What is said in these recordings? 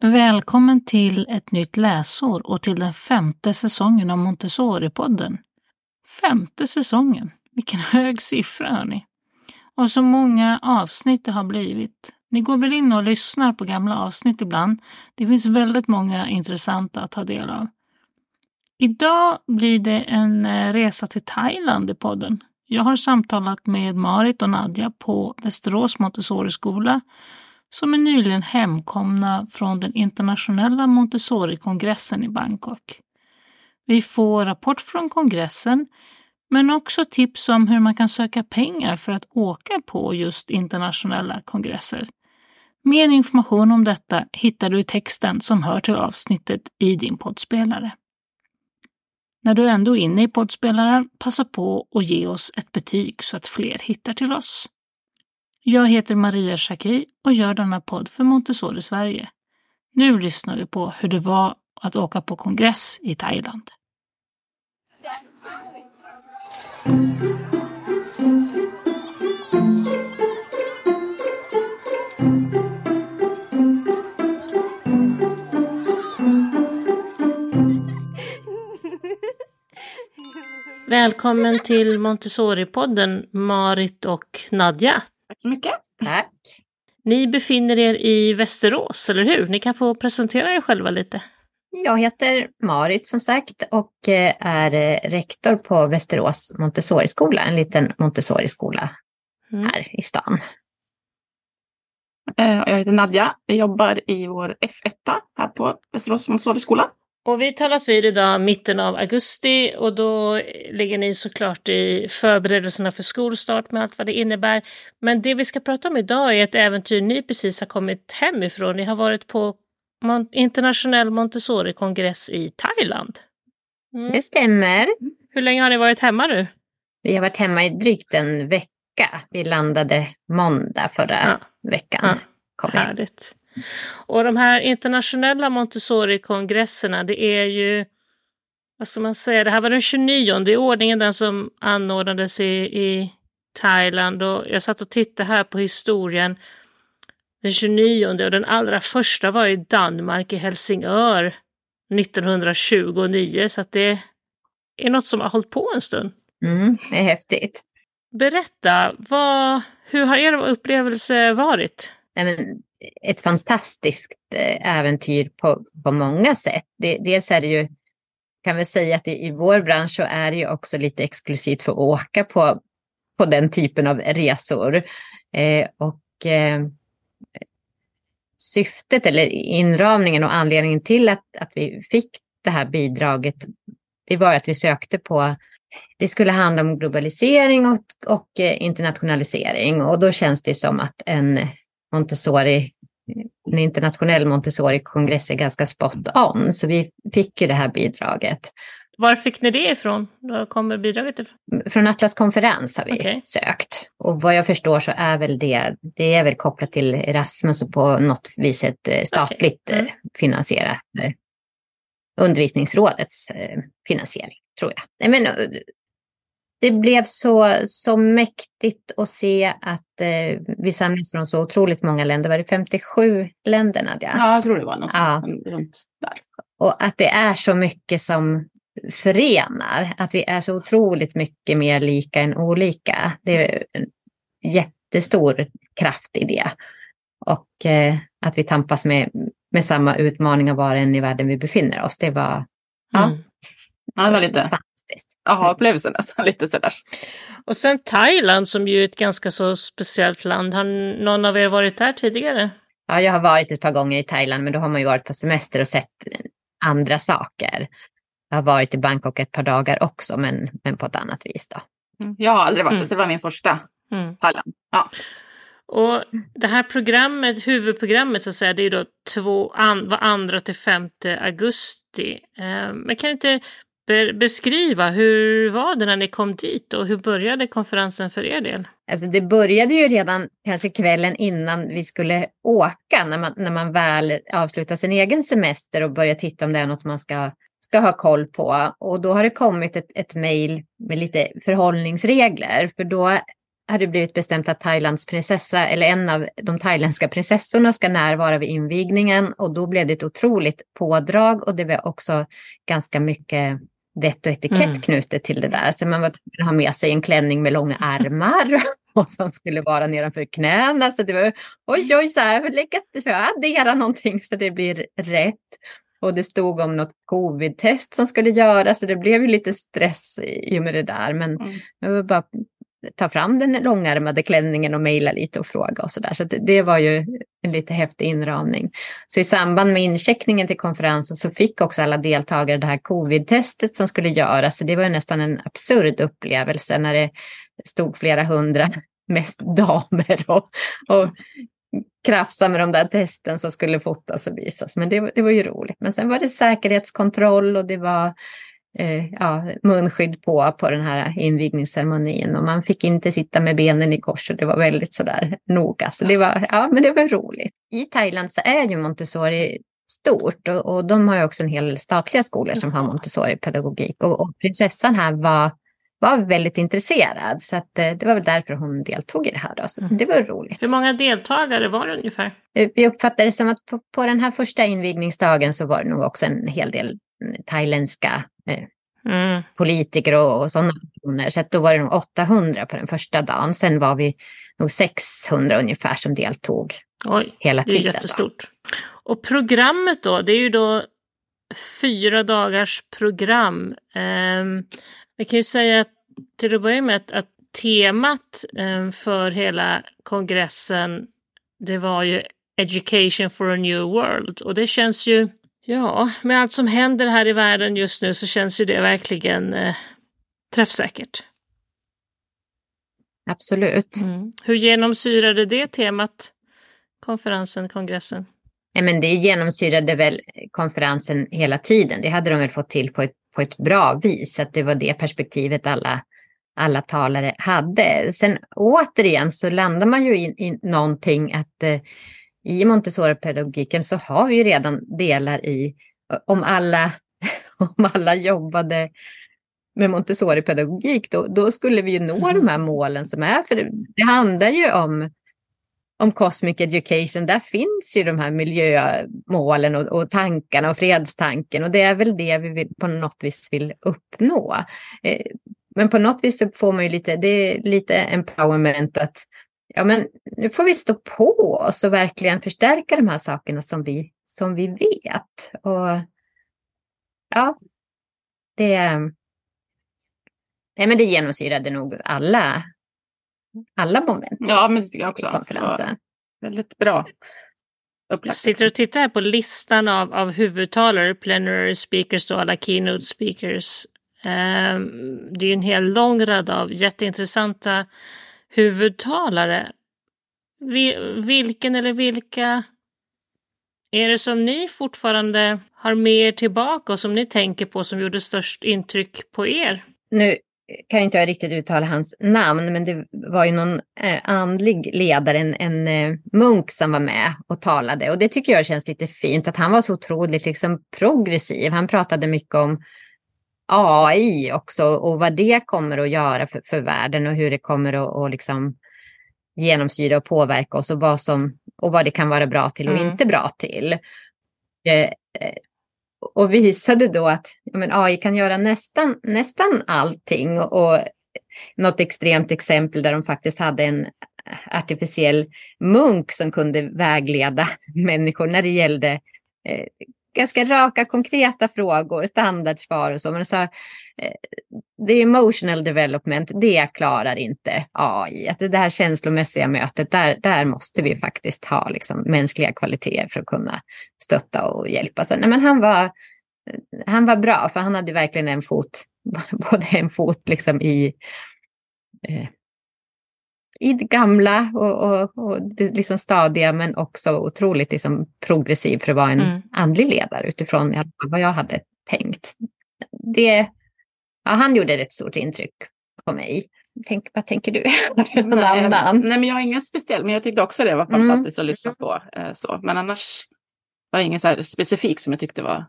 Välkommen till ett nytt läsår och till den femte säsongen av Montessori-podden. Femte säsongen! Vilken hög siffra hörni! Och så många avsnitt det har blivit. Ni går väl in och lyssnar på gamla avsnitt ibland. Det finns väldigt många intressanta att ta del av. Idag blir det en eh, resa till Thailand i podden. Jag har samtalat med Marit och Nadja på Västerås Montessori-skola som är nyligen hemkomna från den internationella Montessori-kongressen i Bangkok. Vi får rapport från kongressen men också tips om hur man kan söka pengar för att åka på just internationella kongresser. Mer information om detta hittar du i texten som hör till avsnittet i din poddspelare. När du ändå är inne i poddspelaren, passa på att ge oss ett betyg så att fler hittar till oss. Jag heter Maria Schacki och gör denna podd för Montessori Sverige. Nu lyssnar vi på hur det var att åka på kongress i Thailand. Välkommen till Montessori-podden Marit och Nadja. Tack så mycket. Tack. Ni befinner er i Västerås, eller hur? Ni kan få presentera er själva lite. Jag heter Marit som sagt och eh, är eh, rektor på Västerås Montessori-skola, en liten Montessori-skola mm. här i stan. Eh, jag heter Nadja. Jag jobbar i vår F1 här på Västerås Montessori-skola. Och vi talas vid idag mitten av augusti och då ligger ni såklart i förberedelserna för skolstart med allt vad det innebär. Men det vi ska prata om idag är ett äventyr ni precis har kommit hemifrån. Ni har varit på internationell Montessori-kongress i Thailand. Mm. Det stämmer. Hur länge har ni varit hemma nu? Vi har varit hemma i drygt en vecka. Vi landade måndag förra ja. veckan. Ja. Härligt. Och de här internationella Montessori-kongresserna, det är ju, vad ska man säga, det här var den 29 i ordningen, den som anordnades i, i Thailand och jag satt och tittade här på historien. Den 29 och den allra första var i Danmark, i Helsingör 1929, så att det är något som har hållit på en stund. Mm, det är häftigt. Berätta, vad, hur har er upplevelse varit? Nej, men ett fantastiskt eh, äventyr på, på många sätt. Det, dels är det ju, kan vi säga att i, i vår bransch så är det ju också lite exklusivt för att åka på, på den typen av resor. Eh, och eh, syftet eller inramningen och anledningen till att, att vi fick det här bidraget, det var att vi sökte på det skulle handla om globalisering och, och eh, internationalisering och då känns det som att en Montessori, en internationell Montessori-kongress är ganska spot on. Så vi fick ju det här bidraget. Var fick ni det ifrån? Var kommer bidraget ifrån? Från Atlas konferens har vi okay. sökt. Och vad jag förstår så är väl det, det är väl kopplat till Erasmus och på något vis ett eh, statligt okay. mm. Eh, finansierat eh, undervisningsrådets finansiering, tror jag. Men det blev så, så mäktigt att se att eh, vi samlas från så otroligt många länder. Var det 57 länder, Nadja? Ja, jag tror det var något ja. runt där. Och att det är så mycket som förenar. Att vi är så otroligt mycket mer lika än olika. Det är en jättestor kraft i det. Och eh, att vi tampas med, med samma utmaningar var än i världen vi befinner oss. Det var... Ja, mm. ja det var lite fantastiskt. Aha-upplevelsen nästan lite sådär. Och sen Thailand som ju är ett ganska så speciellt land. Har någon av er varit där tidigare? Ja, jag har varit ett par gånger i Thailand, men då har man ju varit på semester och sett andra saker. Jag har varit i Bangkok ett par dagar också, men, men på ett annat vis då. Mm. Jag har aldrig varit där, mm. så det var min första mm. Thailand. Ja. Och det här programmet, huvudprogrammet så att säga, det är då två, an, var andra till femte augusti. Eh, men kan inte beskriva, hur var det när ni kom dit och hur började konferensen för er del? Alltså det började ju redan kanske kvällen innan vi skulle åka, när man, när man väl avslutar sin egen semester och börjar titta om det är något man ska, ska ha koll på. Och då har det kommit ett, ett mejl med lite förhållningsregler, för då hade blivit bestämt att Thailands prinsessa, eller en av de thailändska prinsessorna ska närvara vid invigningen och då blev det ett otroligt pådrag och det var också ganska mycket vett och etikett mm. knutet till det där. Så man var tvungen att ha med sig en klänning med långa ärmar och som skulle vara nedanför knäna. Så det var oj, oj, så här, lägga, addera någonting så det blir rätt. Och det stod om något covid-test som skulle göras, så det blev ju lite stress i och med det där. Men mm. jag var bara ta fram den långärmade klänningen och mejla lite och fråga och så där. Så det, det, var ju en lite häftig inramning. Så i samband med incheckningen till konferensen så fick också alla deltagare det här covid-testet som skulle göras. Så det var nästan en absurd upplevelse när det stod flera hundra, mest damer och, och krafsa med de där testen som skulle fotas och visas. Men det, det var ju roligt. Men sen var det säkerhetskontroll och det var eh, ja, munskydd på på den här invigningsceremonin och man fick inte sitta med benen i kors och det var väldigt sådär noga. Så det var, ja, men det var roligt. I Thailand så är ju Montessori stort och, och de har ju också en hel statliga skolor som har Montessori-pedagogik och, och prinsessan här var var väldigt intresserad. Så att, eh, det var väl därför hon deltog i det här. Då. Så mm. Det var roligt. Hur många deltagare var det ungefär? Eh, vi uppfattade det som att på, på den här första invigningsdagen så var det nog också en hel del thailändska eh, mm. politiker och, och sådana personer. Så då var det nog 800 på den första dagen. Sen var vi nog 600 ungefär som deltog Oj, hela tiden. Det är jättestort. Då. Och programmet då, det är ju då fyra dagars program. Um, vi kan ju säga till att börja med att, att temat um, för hela kongressen det var ju Education for a New World och det känns ju Ja, med allt som händer här i världen just nu så känns ju det verkligen eh, träffsäkert. Absolut. Mm. Hur genomsyrade det temat konferensen, kongressen? Ja, men det genomsyrade väl konferensen hela tiden. Det hade de väl fått till på ett, på ett bra vis, att det var det perspektivet alla, alla talare hade. Sen återigen så landar man ju i, i någonting att eh, i Montessori-pedagogiken så har vi redan delar i, om alla, om alla jobbade med Montessori-pedagogik, då, då, skulle vi ju nå mm. de här målen som är, för det, det handlar ju om om cosmic education, där finns ju de här miljömålen och, och tankarna och fredstanken och det är väl det vi vill, på något vis vill uppnå. Eh, men på något vis så får man ju lite, det är lite empowerment att ja, men nu får vi stå på oss och verkligen förstärka de här sakerna som vi, som vi vet. Och ja, det, nej, men det genomsyrade nog alla, alla moment. Ja, men det tycker jag också. Väldigt bra. Jag sitter och tittar här på listan av, av huvudtalare, plenary speakers och alla keynote speakers. Um, det är en hel lång rad av jätteintressanta huvudtalare. Vilken eller vilka är det som ni fortfarande har med er tillbaka och som ni tänker på som gjorde störst intryck på er? Nu kan inte jag riktigt uttala hans namn, men det var ju någon eh, andlig ledare, en, en eh, munk som var med och talade. Och det tycker jag känns lite fint, att han var så otroligt liksom, progressiv. Han pratade mycket om AI också och vad det kommer att göra för, för världen och hur det kommer att och liksom genomsyra och påverka oss och vad, som, och vad det kan vara bra till och mm. inte bra till. Eh, eh och visade då att men AI kan göra nästan, nästan allting. Och något extremt exempel där de faktiskt hade en artificiell munk som kunde vägleda människor när det gällde eh, ganska raka, konkreta frågor, standardsvar och så. Men så, eh, det är emotional development, det klarar inte AI. Att det här känslomässiga mötet, där, där måste vi faktiskt ha liksom, mänskliga kvaliteter för att kunna stötta och hjälpa. Så, nej, men han, var, han var bra, för han hade verkligen en fot, både en fot liksom i eh, i det gamla och, och, och liksom stadiga men också otroligt liksom progressiv för att vara en mm. andlig ledare utifrån vad jag hade tänkt. Det, ja, han gjorde ett stort intryck på mig. Tänk, vad tänker du? nej, nej, men jag har ingen speciell, men jag tyckte också det var mm. fantastiskt mm. att lyssna på. Eh, så. Men annars var det ingen så specifik som jag tyckte var,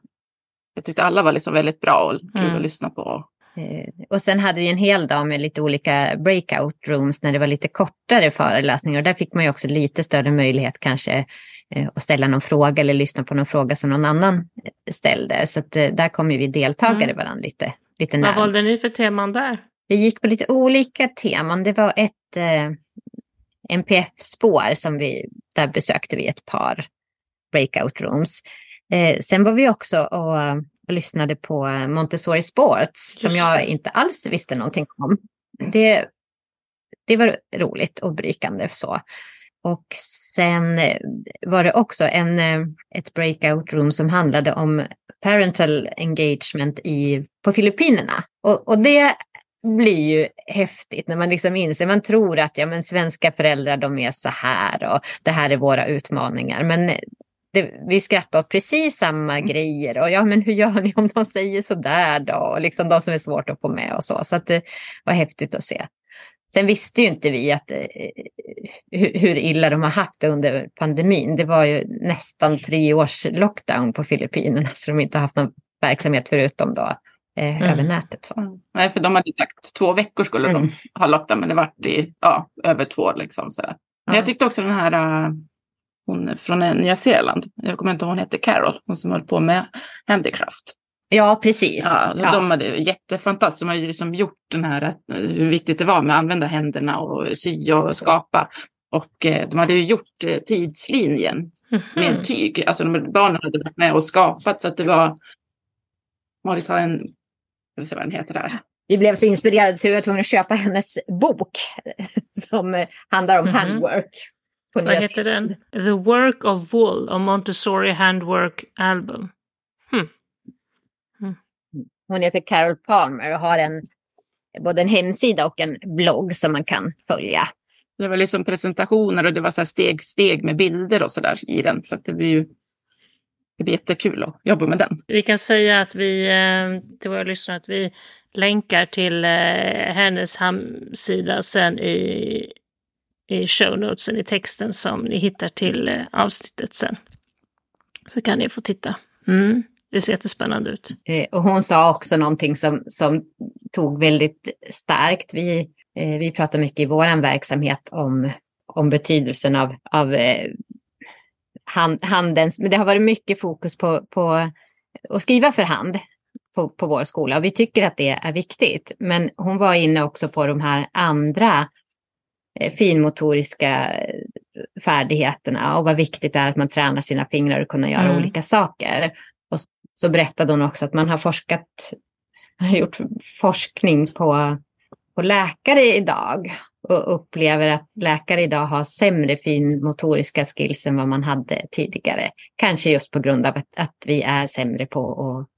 jag tyckte alla var liksom väldigt bra och kul mm. att lyssna på. Eh, och sen hade vi en hel dag med lite olika breakout rooms när det var lite kortare föreläsningar. Och där fick man ju också lite större möjlighet kanske eh, att ställa någon fråga eller lyssna på någon fråga som någon annan ställde. Så eh, där kom ju vi deltagare mm. varandra lite, lite Vad valde ni för teman där? Vi gick på lite olika teman. Det var ett eh, NPF-spår som vi, där besökte vi ett par breakout rooms. Eh, sen var vi också och och lyssnade på Montessori Sports som jag inte alls visste någonting om. Det, det var roligt och brykande så. Och sen var det också en, ett breakout room som handlade om parental engagement i, på Filippinerna. Och, och det blir ju häftigt när man liksom inser, man tror att ja, men svenska föräldrar de är så här och det här är våra utmaningar. Men det, vi skrattar åt precis samma mm. grejer. Och ja, men hur gör ni om de säger så där då? Och liksom de som är svårt att få med och så. Så att det var häftigt att se. Sen visste ju inte vi att, eh, hur illa de har haft det under pandemin. Det var ju nästan tre års lockdown på Filippinerna så de inte haft någon verksamhet förutom då eh, mm. över nätet. Så. Mm. Nej, för de hade sagt två veckor skulle mm. de ha lockdown men det vart i ja, över två. Liksom, så Men jag tyckte också den här uh hon från Nya Zeeland. Jag kommer inte ihåg hon heter Carol, hon som höll på med handicraft. Ja, precis. Ja, ja. De hade jättefantastiskt, de har ju liksom gjort den här, hur viktigt det var med att använda händerna och sy och skapa. Och eh, de hade ju gjort eh, tidslinjen mm -hmm. med tyg. Alltså de, barnen hade varit med och skapat så att det var, Marit har en, jag vill se vad den heter där. Vi blev så inspirerade så vi var tvungna att köpa hennes bok som handlar om mm -hmm. handwork. Vad heter den? The Work of Wool, a Montessori Handwork Album. Hmm. Hmm. Hon heter Carol Palmer och har en, både en hemsida och en blogg som man kan följa. Det var liksom presentationer och det var så steg, steg med bilder och så där i den. Så det blir ju det blir jättekul att jobba med den. Vi kan säga att vi, eh, till våra lyssnare, att vi länkar till eh, hennes hemsida sen i i show notesen i texten som ni hittar till eh, avsnittet sen. Så kan ni få titta. Mm, det ser jättespännande ut. Eh, och hon sa också någonting som, som tog väldigt starkt. Vi, eh, vi pratar mycket i vår verksamhet om, om betydelsen av, av eh, hand, handens, men det har varit mycket fokus på, på att skriva för hand på, på vår skola och vi tycker att det är viktigt. Men hon var inne också på de här andra finmotoriska eh, färdigheterna och vad viktigt det är att man tränar sina fingrar och kunna göra mm. olika saker. Och så berättade hon också att man har forskat, har gjort forskning på, på läkare idag och upplever att läkare idag har sämre finmotoriska skills än vad man hade tidigare. Kanske just på grund av att, att vi är sämre på att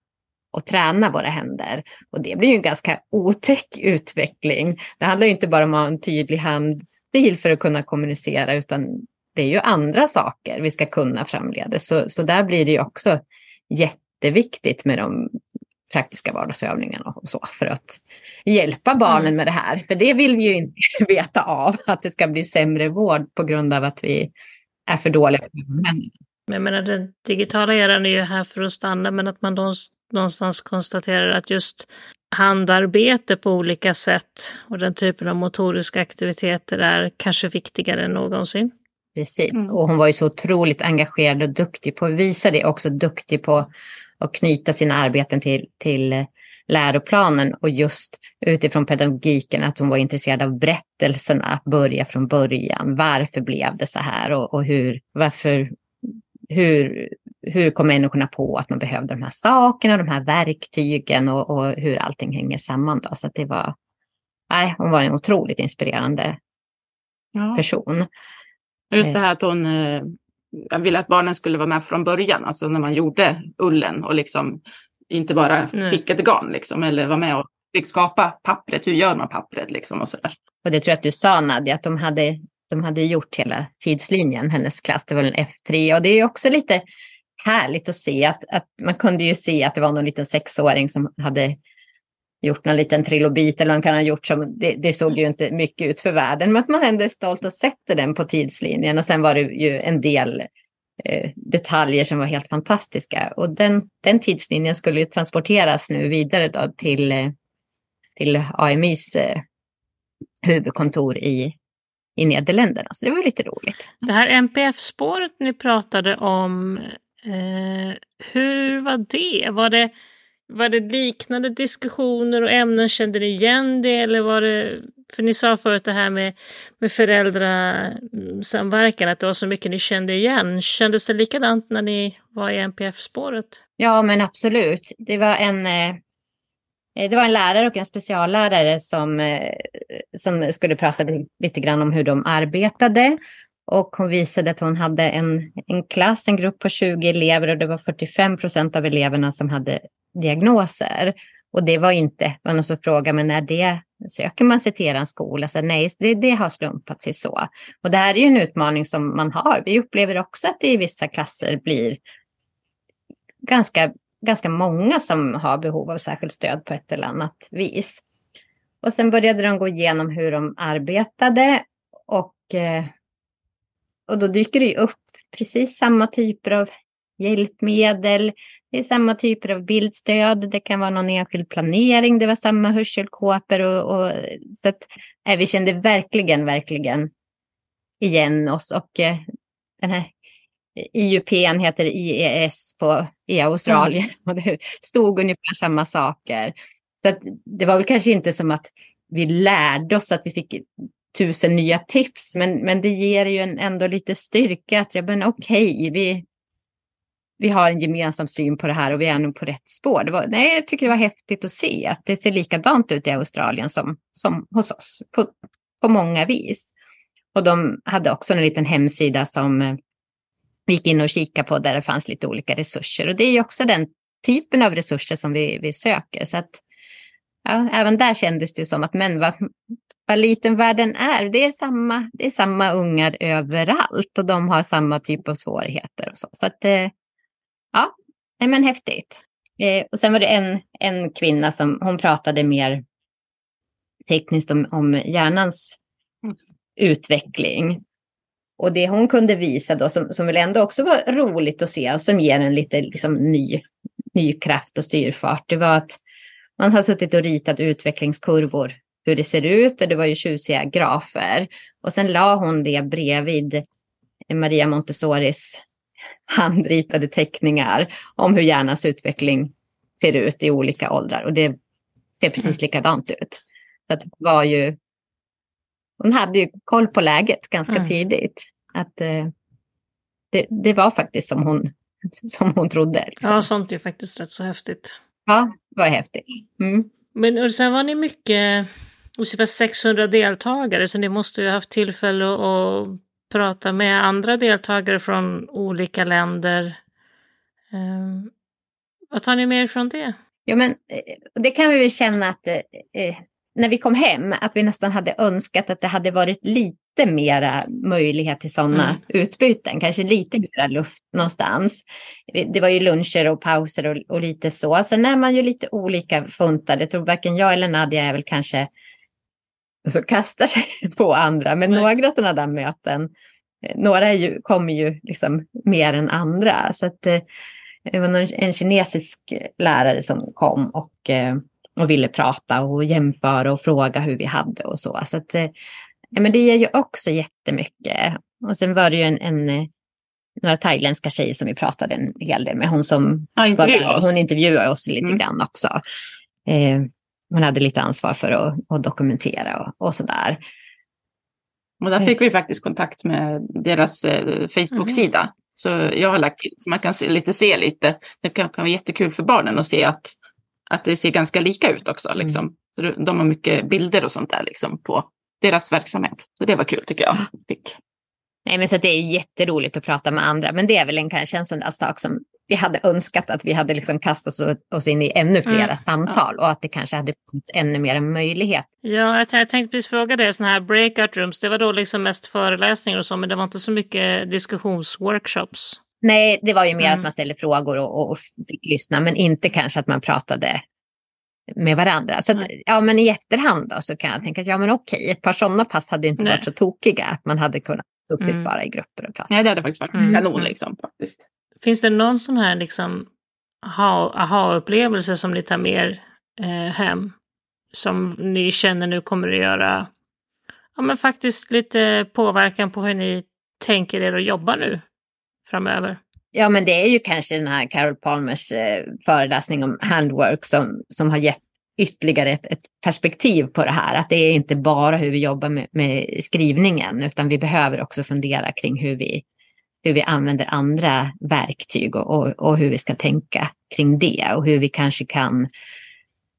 och träna våra händer. Och det blir ju en ganska otäck utveckling. Det handlar ju inte bara om att ha en tydlig handstil för att kunna kommunicera, utan det är ju andra saker vi ska kunna framledes. Så, så där blir det ju också jätteviktigt med de praktiska vardagsövningarna och så för att hjälpa barnen mm. med det här. För det vill vi ju inte veta av, att det ska bli sämre vård på grund av att vi är för dåliga på Men jag menar, den digitala eran är ju här för att stanna, men att man då någonstans konstaterar att just handarbete på olika sätt och den typen av motoriska aktiviteter är kanske viktigare än någonsin. Precis, mm. och hon var ju så otroligt engagerad och duktig på att visa det, också duktig på att knyta sina arbeten till, till läroplanen och just utifrån pedagogiken att hon var intresserad av berättelserna, att börja från början. Varför blev det så här och, och hur, varför hur, hur kom människorna på att man behövde de här sakerna, de här verktygen och, och hur allting hänger samman. Då. Så det var, nej, hon var en otroligt inspirerande ja. person. Just det här att hon eh, jag ville att barnen skulle vara med från början, alltså när man gjorde ullen och liksom inte bara fick ett garn liksom, eller var med och fick skapa pappret. Hur gör man pappret liksom och så där. Och det tror jag att du sa Nadja, att de hade de hade gjort hela tidslinjen, hennes klass, det var en F3. Och det är också lite härligt att se att, att man kunde ju se att det var någon liten sexåring som hade gjort någon liten trilobit eller kan ha gjort som, det, det, såg ju inte mycket ut för världen, men att man ändå är stolt och sätter den på tidslinjen. Och sen var det ju en del eh, detaljer som var helt fantastiska. Och den, den tidslinjen skulle ju transporteras nu vidare då till, eh, till AMIs eh, huvudkontor i, i Nederländerna. Så det var lite roligt. Det här NPF-spåret ni pratade om, eh, hur var det? Var det var det liknande diskussioner och ämnen? Kände ni igen det? Eller var det, för ni sa förut det här med, med föräldrasamverkan, att det var så mycket ni kände igen. Kändes det likadant när ni var i NPF-spåret? Ja, men absolut. Det var en, eh, det var en lärare och en speciallärare som, eh, som skulle prata lite grann om hur de arbetade. Och hon visade att hon hade en, en klass, en grupp på 20 elever och det var 45 procent av eleverna som hade diagnoser. Och det var inte, var någon som frågade, men när det söker man sig till er skola? Så nej, det, det har slumpat sig så. Och det här är ju en utmaning som man har. Vi upplever också att det i vissa klasser blir ganska, ganska många som har behov av särskilt stöd på ett eller annat vis. Och sen började de gå igenom hur de arbetade och, eh, och då dyker det upp precis samma typer av hjälpmedel, det är samma typer av bildstöd, det kan vara någon enskild planering, det var samma hörselkåpor och, och så att äh, vi kände verkligen, verkligen igen oss. Och eh, den här IUP heter IES på, i Australien. Mm. och det stod ungefär samma saker. Så att det var väl kanske inte som att vi lärde oss att vi fick tusen nya tips, men, men det ger ju en, ändå lite styrka att jag men okej, okay, vi, vi har en gemensam syn på det här och vi är nog på rätt spår. Det var, nej, jag tycker det var häftigt att se att det ser likadant ut i Australien som, som hos oss på, på många vis. Och de hade också en liten hemsida som vi gick in och kikade på där det fanns lite olika resurser. Och det är ju också den typen av resurser som vi, vi söker. Så att ja, även där kändes det som att men vad, vad liten världen är. Det är, samma, det är samma ungar överallt och de har samma typ av svårigheter. Och så. så att, eh, Ja, men häftigt. Eh, och sen var det en, en kvinna som hon pratade mer tekniskt om, om hjärnans mm. utveckling. Och det hon kunde visa då, som, som väl ändå också var roligt att se och som ger en lite liksom, ny, ny kraft och styrfart, det var att man har suttit och ritat utvecklingskurvor, hur det ser ut och det var ju tjusiga grafer. Och sen la hon det bredvid Maria Montessoris handritade teckningar om hur hjärnans utveckling ser ut i olika åldrar. Och det ser precis mm. likadant ut. Så att det var ju, hon hade ju koll på läget ganska mm. tidigt. Att eh, det, det, var faktiskt som hon, som hon trodde. Liksom. Ja, sånt är ju faktiskt rätt så häftigt. Ja, var häftigt. Mm. Men och sen var ni mycket, ungefär 600 deltagare, så ni måste ju ha haft tillfälle att prata med andra deltagare från olika länder. Eh, vad tar ni med er från det? Ja, men eh, det kan vi väl känna att eh, eh, när vi kom hem, att vi nästan hade önskat att det hade varit lite mera möjlighet till sådana mm. utbyten, kanske lite mera luft någonstans. Det var ju luncher och pauser och, och lite så. Sen är man ju lite olika funtade. Jag tror varken jag eller Nadja är väl kanske så kastar sig på andra. Men Nej. några sådana där möten, eh, några ju, kommer ju liksom mer än andra. Så att, eh, det var en kinesisk lärare som kom och, eh, och ville prata och jämföra och fråga hur vi hade och så. så att, men det ger ju också jättemycket. Och sen var det ju en, en några thailändska tjejer som vi pratade en hel del med. Hon som ja, intervjuade hon intervjuade oss lite mm. grann också. Eh, man hade lite ansvar för att, att dokumentera och, och sådär. Och där fick vi faktiskt kontakt med deras eh, Facebook-sida. Mm. Så jag har lagt in så man kan se lite. Se lite. Det kan, kan vara jättekul för barnen att se att, att det ser ganska lika ut också. Mm. Liksom. Så de har mycket bilder och sånt där liksom, på deras verksamhet. Så det var kul tycker jag. Fick. Nej, men så det är jätteroligt att prata med andra, men det är väl en, kanske en sån där sak som vi hade önskat att vi hade liksom kastat oss in i ännu flera mm. samtal och att det kanske hade funnits ännu mer möjlighet. Ja, jag, jag tänkte precis fråga dig, sådana här breakout rooms, det var då liksom mest föreläsningar och så, men det var inte så mycket diskussionsworkshops? Nej, det var ju mer mm. att man ställde frågor och, och fick lyssna, men inte kanske att man pratade med varandra. Så att, ja, men i efterhand då så kan jag tänka att ja, men okej, ett par sådana pass hade inte Nej. varit så tokiga. Att man hade kunnat suttit mm. bara i grupper och pratat. Nej, det hade faktiskt varit mm. kanon liksom. Faktiskt. Finns det någon sån här liksom aha-upplevelse som ni tar med er eh, hem? som ni känner nu kommer att göra ja, men faktiskt lite påverkan på hur ni tänker er att jobba nu framöver? Ja, men det är ju kanske den här Carol Palmers eh, föreläsning om handwork som, som har gett ytterligare ett, ett, perspektiv på det här. Att det är inte bara hur vi jobbar med, med, skrivningen, utan vi behöver också fundera kring hur vi, hur vi använder andra verktyg och, och, och hur vi ska tänka kring det och hur vi kanske kan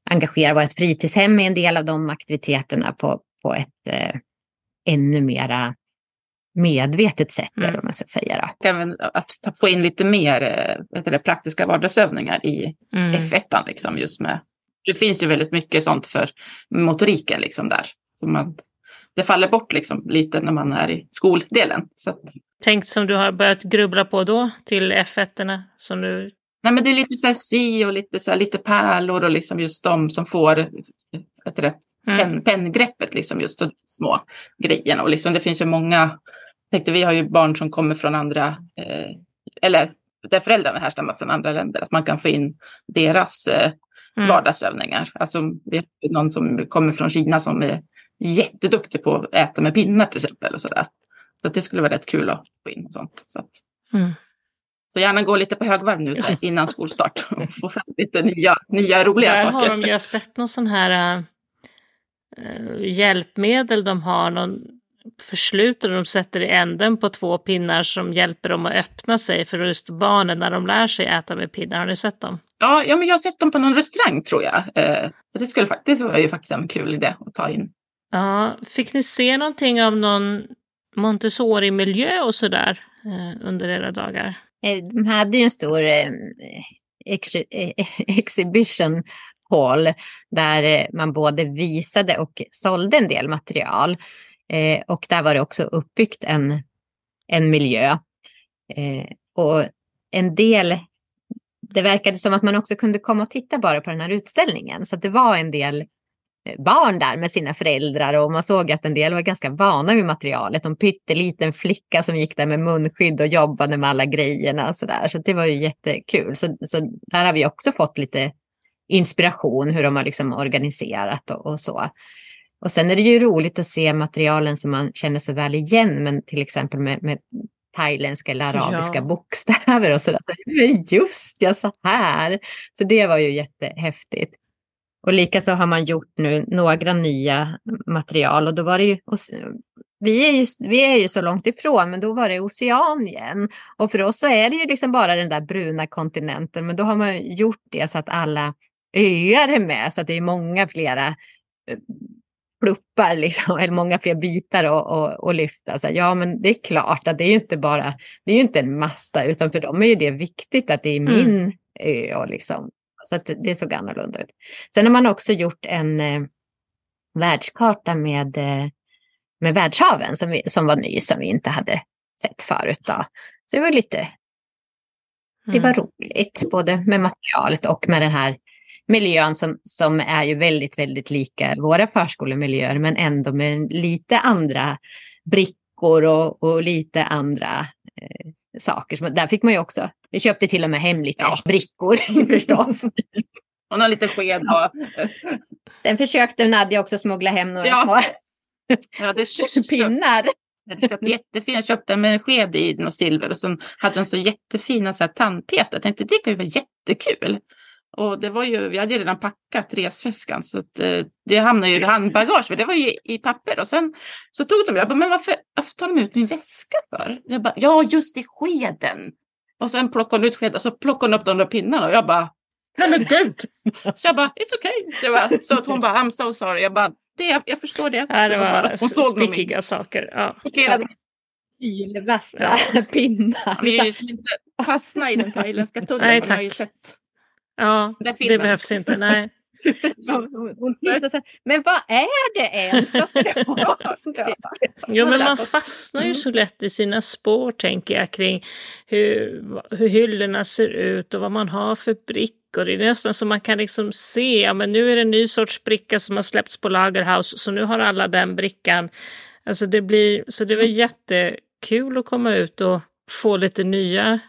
engagera vårt fritidshem i en del av de aktiviteterna på, på ett eh, ännu mera medvetet sätt, mm. om man ska säga. Då. Även att få in lite mer äh, det, praktiska vardagsövningar i mm. F1, liksom, just med det finns ju väldigt mycket sånt för motoriken liksom där. Så man, det faller bort liksom lite när man är i skoldelen. Så Tänkt som du har börjat grubbla på då till F1 som du... Nej men det är lite så här sy och lite, så här, lite pärlor och liksom just de som får vet det, mm. pen, penngreppet, liksom just de små grejerna. Och liksom, det finns ju många, tänkte, vi har ju barn som kommer från andra, eh, eller där föräldrarna härstammar från andra länder, att man kan få in deras eh, mm. vardagsövningar. Alltså, vi har någon som kommer från Kina som är jätteduktig på att äta med pinnar till exempel. Och så där. så det skulle vara rätt kul att få in och sånt. Så, att, mm. så gärna gå lite på högvarv nu här, innan skolstart och få fram lite nya, nya roliga där saker. Har de, jag sett någon sån här äh, hjälpmedel de har, någon förslutare de sätter i änden på två pinnar som hjälper dem att öppna sig för just barnen när de lär sig äta med pinnar. Har ni sett dem? Ja, ja men jag har sett dem på någon restaurang tror jag. Eh, det skulle faktiskt vara ju faktiskt en kul idé att ta in. Ja, fick ni se någonting av någon Montessori-miljö och sådär eh, under era dagar? Eh, de hade ju en stor eh, ex eh, exhibition hall där eh, man både visade och sålde en del material. Eh, och där var det också uppbyggt en, en miljö. Eh, och en del, det verkade som att man också kunde komma och titta bara på den här utställningen. Så det var en del eh, barn där med sina föräldrar och man såg att en del var ganska vana vid materialet. En pytteliten flicka som gick där med munskydd och jobbade med alla grejerna. Så, där. så det var ju jättekul. Så, så där har vi också fått lite inspiration hur de har liksom organiserat och, och så. Och sen är det ju roligt att se materialen som man känner så väl igen, men till exempel med, med thailändska eller arabiska ja. bokstäver och sådär. Men just ja, så här. Så det var ju jättehäftigt. Och likaså har man gjort nu några nya material och då var det ju, vi är, ju, vi är ju så långt ifrån, men då var det Oceanien. Och för oss så är det ju liksom bara den där bruna kontinenten, men då har man gjort det så att alla öar är med, så att det är många flera eh, pluppar, liksom, eller många fler bitar att lyfta. Så ja, men det är klart att det är ju inte bara, det är ju inte en massa, utan för dem är ju det viktigt att det är mm. min mm. ö. Och liksom, så att det såg annorlunda ut. Sen har man också gjort en eh, världskarta med, eh, med världshaven som, vi, som var ny, som vi inte hade sett förut. Då. Så det var lite, det var mm. roligt, både med materialet och med den här miljön som, som är ju väldigt, väldigt lika våra förskolemiljöer, men ändå med lite andra brickor och, och lite andra eh, saker. Så där fick man ju också, vi köpte till och med hem lite ja. brickor förstås. och någon liten sked. Och... Sen försökte Nadja också smuggla hem några ja. små ja, det pinnar. Jag köpte jättefin, jag köpte med sked i något silver och så hade de så jättefina så här, tandpetare. Jag tänkte det kan ju vara jättekul. Och det var ju, vi hade ju redan packat resväskan så att, eh, det hamnade ju i handbagage, för det var ju i papper. Och sen så tog de, jag bara, men varför, varför tar de ut min väska för? Jag bara, ja just i skeden. Och sen plockade hon ut skeden, så plockade hon upp de där pinnarna och jag bara, nej men gud. Så jag bara, it's okay. Bara, så att hon bara, I'm so sorry. Jag bara, det, jag förstår det. Ja, det var bara, stickiga saker. Ja. Sylvassa ja. pinnar. Vi är ju inte fastna i den thailändska tack. Man har ju sett Ja, det behövs inte. Nej. men vad är det ens? Vad ska det vara? jo, men man fastnar ju så lätt i sina spår, tänker jag, kring hur, hur hyllorna ser ut och vad man har för brickor. Det är nästan så man kan liksom se, ja men nu är det en ny sorts bricka som har släppts på Lagerhaus, så nu har alla den brickan. Alltså det blir, så det var mm. jättekul att komma ut och få lite nya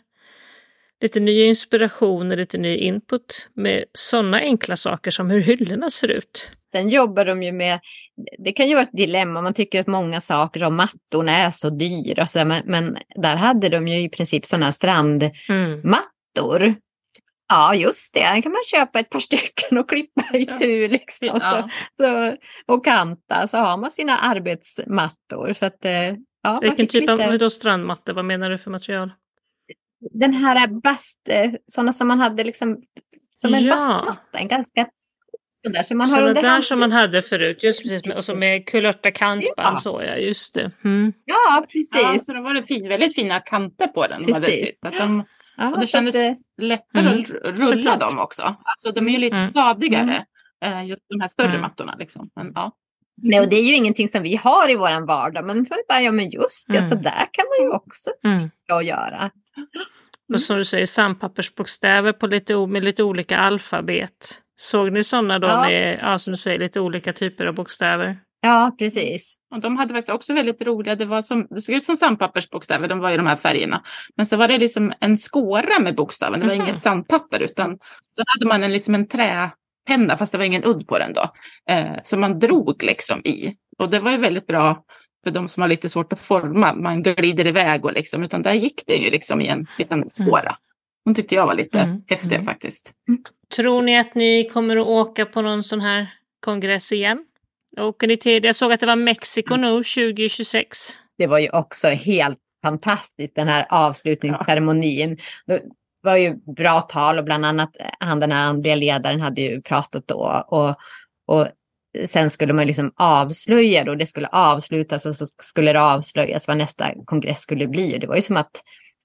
lite ny inspiration och lite ny input med sådana enkla saker som hur hyllorna ser ut. Sen jobbar de ju med, det kan ju vara ett dilemma, man tycker att många saker om mattorna är så dyra, så, men, men där hade de ju i princip sådana strandmattor. Mm. Ja, just det. kan man köpa ett par stycken och klippa i tur liksom. Ja. Så, så, och kanta, så har man sina arbetsmattor. Så att, eh, ja, Vilken typ lite... av då strandmattor? Vad menar du för material? Den här bast, eh, sådana som man hade liksom som en ja. bastmatta, en ganska där som man har under där som man hade förut, just precis, med, och så med kulörta kantband ja. så ja, just det. Mm. Ja, precis. Ja, så då var det fin, väldigt fina kanter på den. Precis. De de, ja, och det kändes det... lättare mm. att rulla Såklart. dem också. Alltså de är ju lite mm. stadigare, mm. just de här större mm. mattorna. Liksom. Men, ja. Nej, och det är ju ingenting som vi har i vår vardag, men för bara, ja men just det, mm. så där kan man ju också mm. göra. Och som du säger, sandpappersbokstäver på lite, med lite olika alfabet. Såg ni sådana då ja. med, ja, som du säger, lite olika typer av bokstäver? Ja, precis. Och de hade faktiskt också väldigt roliga, det, var som, det såg ut som sandpappersbokstäver, de var i de här färgerna. Men så var det liksom en skåra med bokstäver, det var mm. inget sandpapper utan så hade man en, liksom en träpenna, fast det var ingen udd på den då, eh, som man drog liksom i. Och det var ju väldigt bra för de som har lite svårt att forma, man glider iväg och liksom, utan där gick det ju liksom i en liten. Mm. Hon tyckte jag var lite mm. häftig mm. faktiskt. Tror ni att ni kommer att åka på någon sån här kongress igen? Åker ni till, jag såg att det var Mexiko nu 2026. Det var ju också helt fantastiskt den här avslutningsceremonin. Ja. Det var ju bra tal och bland annat han den här andliga ledaren hade ju pratat då. Och, och sen skulle man liksom avslöja då, det skulle avslutas och så skulle det avslöjas vad nästa kongress skulle bli. Och det var ju som att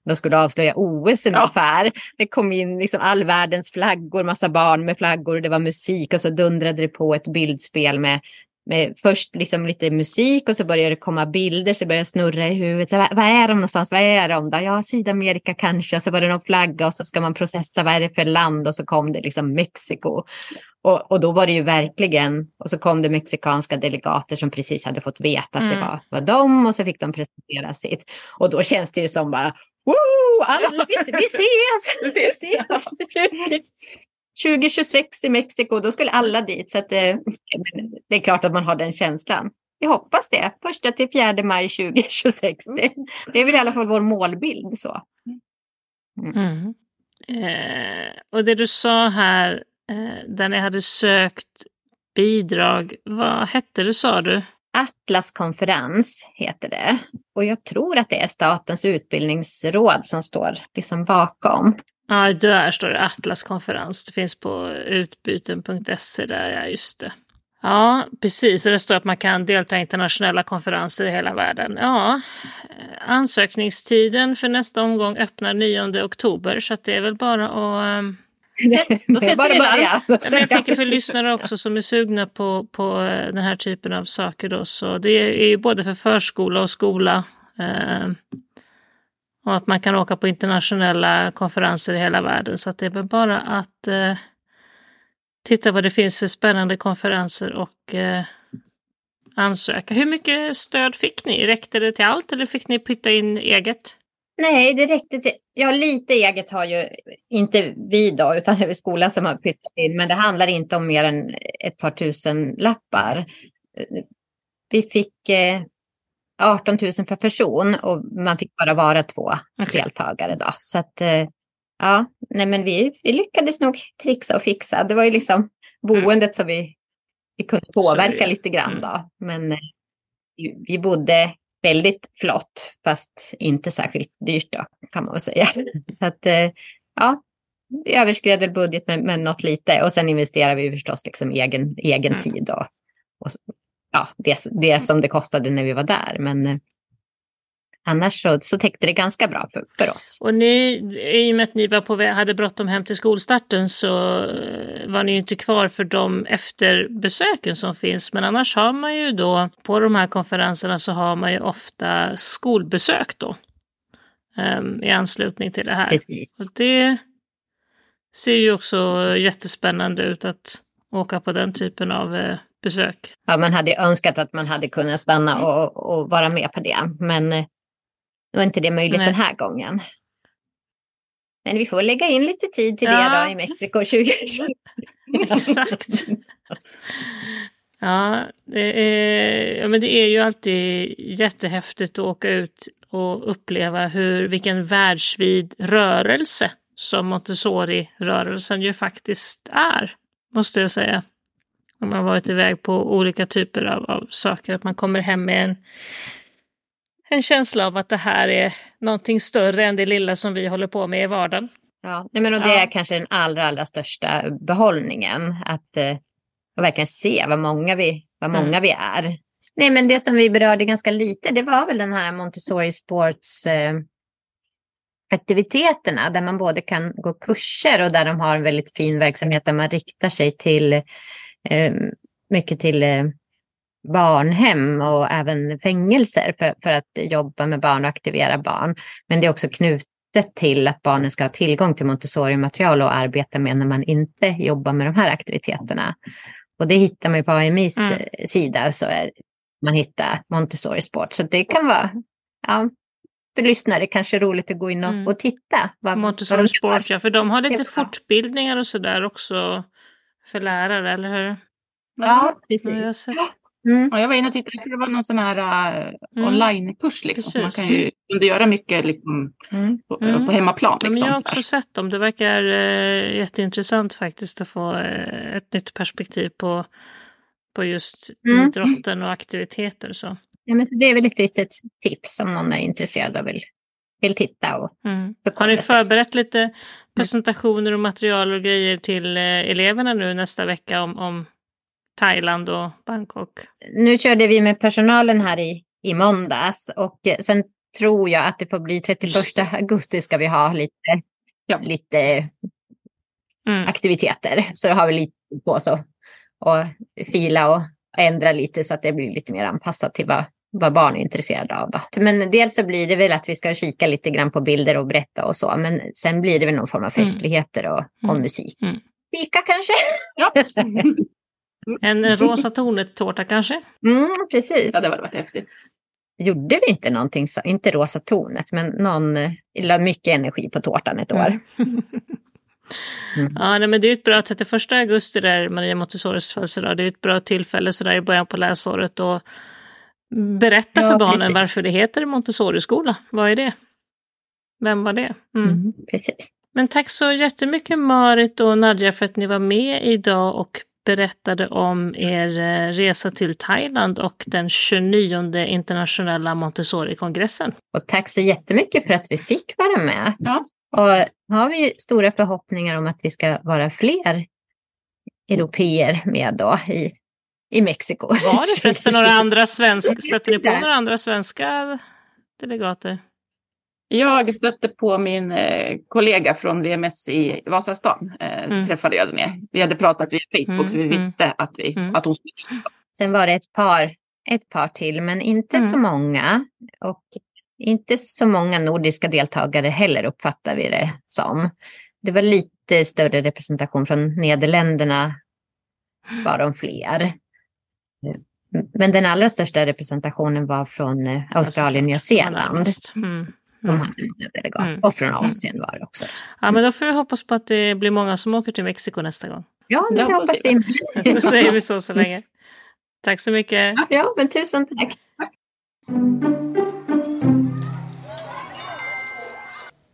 de skulle avslöja OS ungefär. Ja. Det kom in liksom all världens flaggor, massa barn med flaggor, det var musik och så dundrade det på ett bildspel med, med först liksom lite musik och så började det komma bilder så började snurra i huvudet. Så, vad, vad är de någonstans? Vad är de då? Ja, Sydamerika kanske. Och så var det någon flagga och så ska man processa vad är det för land och så kom det liksom Mexiko. Och, och då var det ju verkligen, och så kom det mexikanska delegater som precis hade fått veta att mm. det var, var de och så fick de presentera sitt. Och då känns det ju som bara, Woo! Alla, vi, vi ses! vi ses. 2026 i Mexiko, då skulle alla dit. Så att, eh, det är klart att man har den känslan. Jag hoppas det. Första till fjärde maj 2026. Det, det är väl i alla fall vår målbild. Så. Mm. Mm. Eh, och det du sa här, eh, där ni hade sökt bidrag, vad hette det sa du? Atlaskonferens heter det. Och jag tror att det är Statens utbildningsråd som står liksom bakom. Ja, där står det Atlaskonferens. Det finns på utbyten.se där, ja just det. Ja, precis. Och det står att man kan delta i internationella konferenser i hela världen. Ja, ansökningstiden för nästa omgång öppnar 9 oktober så det är väl bara att ehm, då sätter bara vi börja. Men jag tänker för lyssnare också som är sugna på, på eh, den här typen av saker då, så det är ju både för förskola och skola. Eh, och att man kan åka på internationella konferenser i hela världen. Så att det är väl bara att eh, titta vad det finns för spännande konferenser och eh, ansöka. Hur mycket stöd fick ni? Räckte det till allt eller fick ni pytta in eget? Nej, det räckte till. Ja, lite eget har ju inte vi då, utan det är skolan som har pyttat in. Men det handlar inte om mer än ett par tusen lappar. Vi fick eh, 18 000 per person och man fick bara vara två okay. deltagare då. Så att eh, ja, nej men vi, vi lyckades nog trixa och fixa. Det var ju liksom boendet mm. som vi, vi kunde påverka Så, lite grann mm. då. Men eh, vi bodde väldigt flott, fast inte särskilt dyrt då, kan man väl säga. Så att, eh, ja, vi överskred väl budget med, med något lite och sen investerar vi förstås liksom egen, egen mm. tid och, och ja, det, det som det kostade när vi var där. Men eh, annars så, så täckte det ganska bra för, för oss. Och ni, i och med att ni var på väg, hade bråttom hem till skolstarten så eh, var ni inte kvar för de efterbesöken som finns. Men annars har man ju då på de här konferenserna så har man ju ofta skolbesök då. Um, I anslutning till det här. Precis. Och det ser ju också jättespännande ut att åka på den typen av eh, besök. Ja, man hade önskat att man hade kunnat stanna och, och vara med på det. Men det var inte det möjligt Nej. den här gången. Men vi får lägga in lite tid till Ja. det då i Mexiko 2020. Exakt. Ja, det är, ja, men det är ju alltid jättehäftigt att åka ut och uppleva hur, vilken världsvid rörelse som Montessori-rörelsen ju faktiskt är, måste jag säga. Om man varit iväg på olika typer av, av saker, att man kommer hem med en, en känsla av att det här är någonting större än det lilla som vi håller på med i vardagen. Ja, nej, men och det Ja. är kanske den allra, allra största behållningen. Att eh, verkligen se vad många, vi, vad Mm. många vi är. Nej, men det som vi berörde ganska lite, det var väl den här Montessori Sports eh, aktiviteterna där man både kan gå kurser och där de har en väldigt fin verksamhet där man riktar sig till mycket till eh, barnhem och även fängelser för, för att jobba med barn och aktivera barn. Men det är också knutet till att barnen ska ha tillgång till Montessori-material och arbeta med när man inte jobbar med de här aktiviteterna. Och det hittar man ju på AMIs Mm. eh, sida så är man hittar Montessori Sport. Så det kan vara, ja, för lyssnare kanske roligt att gå in och, Mm. och titta. Vad, vad Montessori gör. Sport, ja, för de har lite fortbildningar och sådär också för lärare, eller hur? Ja, Ja, jag har precis. sett. Mm. Ja, jag var inne och tittade, det var någon sån här uh, onlinekurs liksom. Så man kan ju kunde göra mycket liksom, Mm. på, Mm. på hemmaplan. Ja, Liksom, men jag har också sett dem. Det verkar eh, jätteintressant faktiskt att få eh, ett nytt perspektiv på, på just Mm. idrotten och aktiviteter. Så. Ja, men det är väl ett litet tips om någon är intresserad och vill, vill titta. Och, Mm. Har ni sig. förberett lite presentationer och material och grejer till eh, eleverna nu nästa vecka om, om Thailand och Bangkok? nu körde vi med personalen här i, i måndags och eh, sen tror jag att det får bli 31 Just det. augusti ska vi ha lite, Ja. lite Mm. aktiviteter. Så då har vi lite på oss att och fila och ändra lite så att det blir lite mer anpassat till vad, vad barn är intresserade av. Då. Men dels så blir det väl att vi ska kika lite grann på bilder och berätta och så. Men sen blir det väl någon form av Mm. festligheter och, och Mm. musik. Mm. Fika kanske? Ja. En rosa tornet-tårta kanske? Mm, precis. ja, det var varit häftigt. Gjorde vi inte någonting, så, inte rosa tornet, men någon eh, la mycket energi på tårtan ett år. Mm. Mm. Ja, nej, men det är ett bra 31 augusti där Maria Montessoris födelsedag. Det är ett bra tillfälle så där i början på läsåret och berätta Ja, för barnen precis. varför det heter Montessori-skola. Vad är det? Vem var det? Mm. Mm, precis. Men tack så jättemycket Marit och Nadja för att ni var med idag och berättade om er eh, resa till Thailand och den 29 internationella Montessori-kongressen. Och tack så jättemycket för att vi fick vara med. Ja. Och har vi stora förhoppningar om att vi ska vara fler europeer med då i, i Mexiko. Var det förresten några andra svenska, stötte ni på några andra svenska delegater? Jag stötte på min eh, kollega från VMS i Vasastan. Eh, Mm. Träffade jag med. Vi hade pratat via Facebook Mm, så vi mm. visste att, vi, Mm. att hon skulle Sen var det ett par, ett par till, men inte Mm. så många. Och inte så många nordiska deltagare heller uppfattar vi det som. Det var lite större representation från Nederländerna, var de fler. Men den allra största representationen var från eh, Australien, Nya Zeeland. Mm. De Mm. Mm. Och från Asien var det också. Ja, men då får vi hoppas på att det blir många som åker till Mexiko nästa gång. Ja, Det hoppas vi. vi. Då säger vi så så länge. Tack så mycket. Ja, men tusen tack.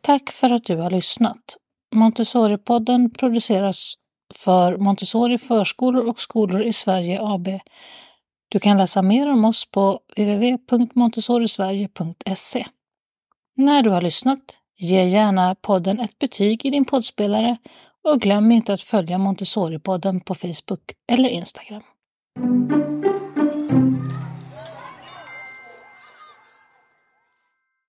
Tack för att du har lyssnat. Montessori-podden produceras för Montessori förskolor och skolor i Sverige AB. Du kan läsa mer om oss på www.montessorisverige.se. När du har lyssnat, ge gärna podden ett betyg i din poddspelare och glöm inte att följa Montessori-podden på Facebook eller Instagram.